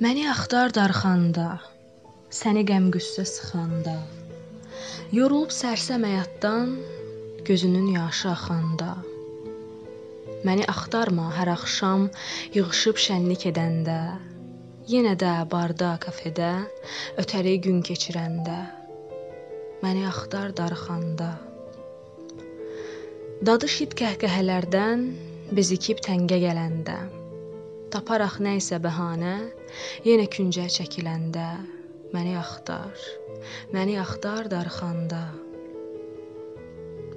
Məni axtar darxanda, səni qəm-qüssə sıxanda, yorulub sərsəm həyatdan, gözünün yaşı axanda. Məni axtarma hər axşam yığışıb şənlik edəndə, yenə də barda, kafedə ötəri gün keçirəndə. Məni axtar darxanda. Dadı şit qəhqəhələrdən bezikib təngə gələndə. Taparaq nə isə bəhanə, yenə küncə çəkiləndə məni axtar. Məni axtar darxanda.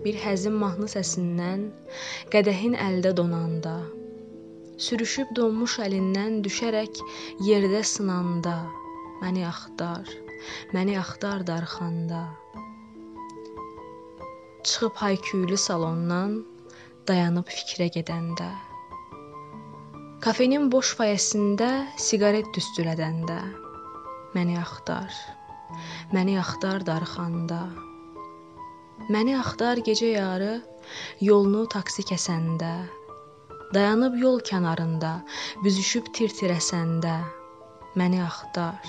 Bir həzin mahnı səsindən qədəhin əldə donanda, sürüşüb donmuş əlindən düşərək yerdə sınanda məni axtar. Məni axtar darxanda. Çıxıb hayküylü salondan dayanıb fikrə gedəndə Kafenin boş fayəsində siqaret tüstülədəndə məni axtar. Məni axtar darxanda. Məni axtar gecə yarı yolunu taksi kəsəndə. Dayanıb yol kənarında büzüşüb tir-tir əsəndə məni axtar.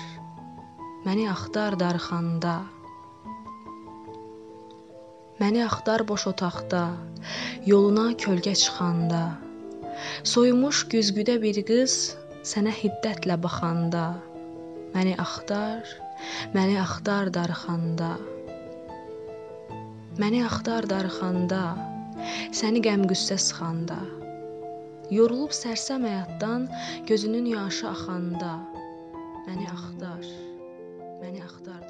Məni axtar darxanda. Məni axtar boş otaqda, yoluna kölgə çıxanda. Soyumuş güzgüdə bir qız sənə hiddətlə baxanda, məni axtar, məni axtar darxanda. Məni axtar darxanda, səni qəm-qüssə sıxanda. Yorulub sərsəm həyatdan, gözünün yaşı axanda. Məni axtar, məni axtar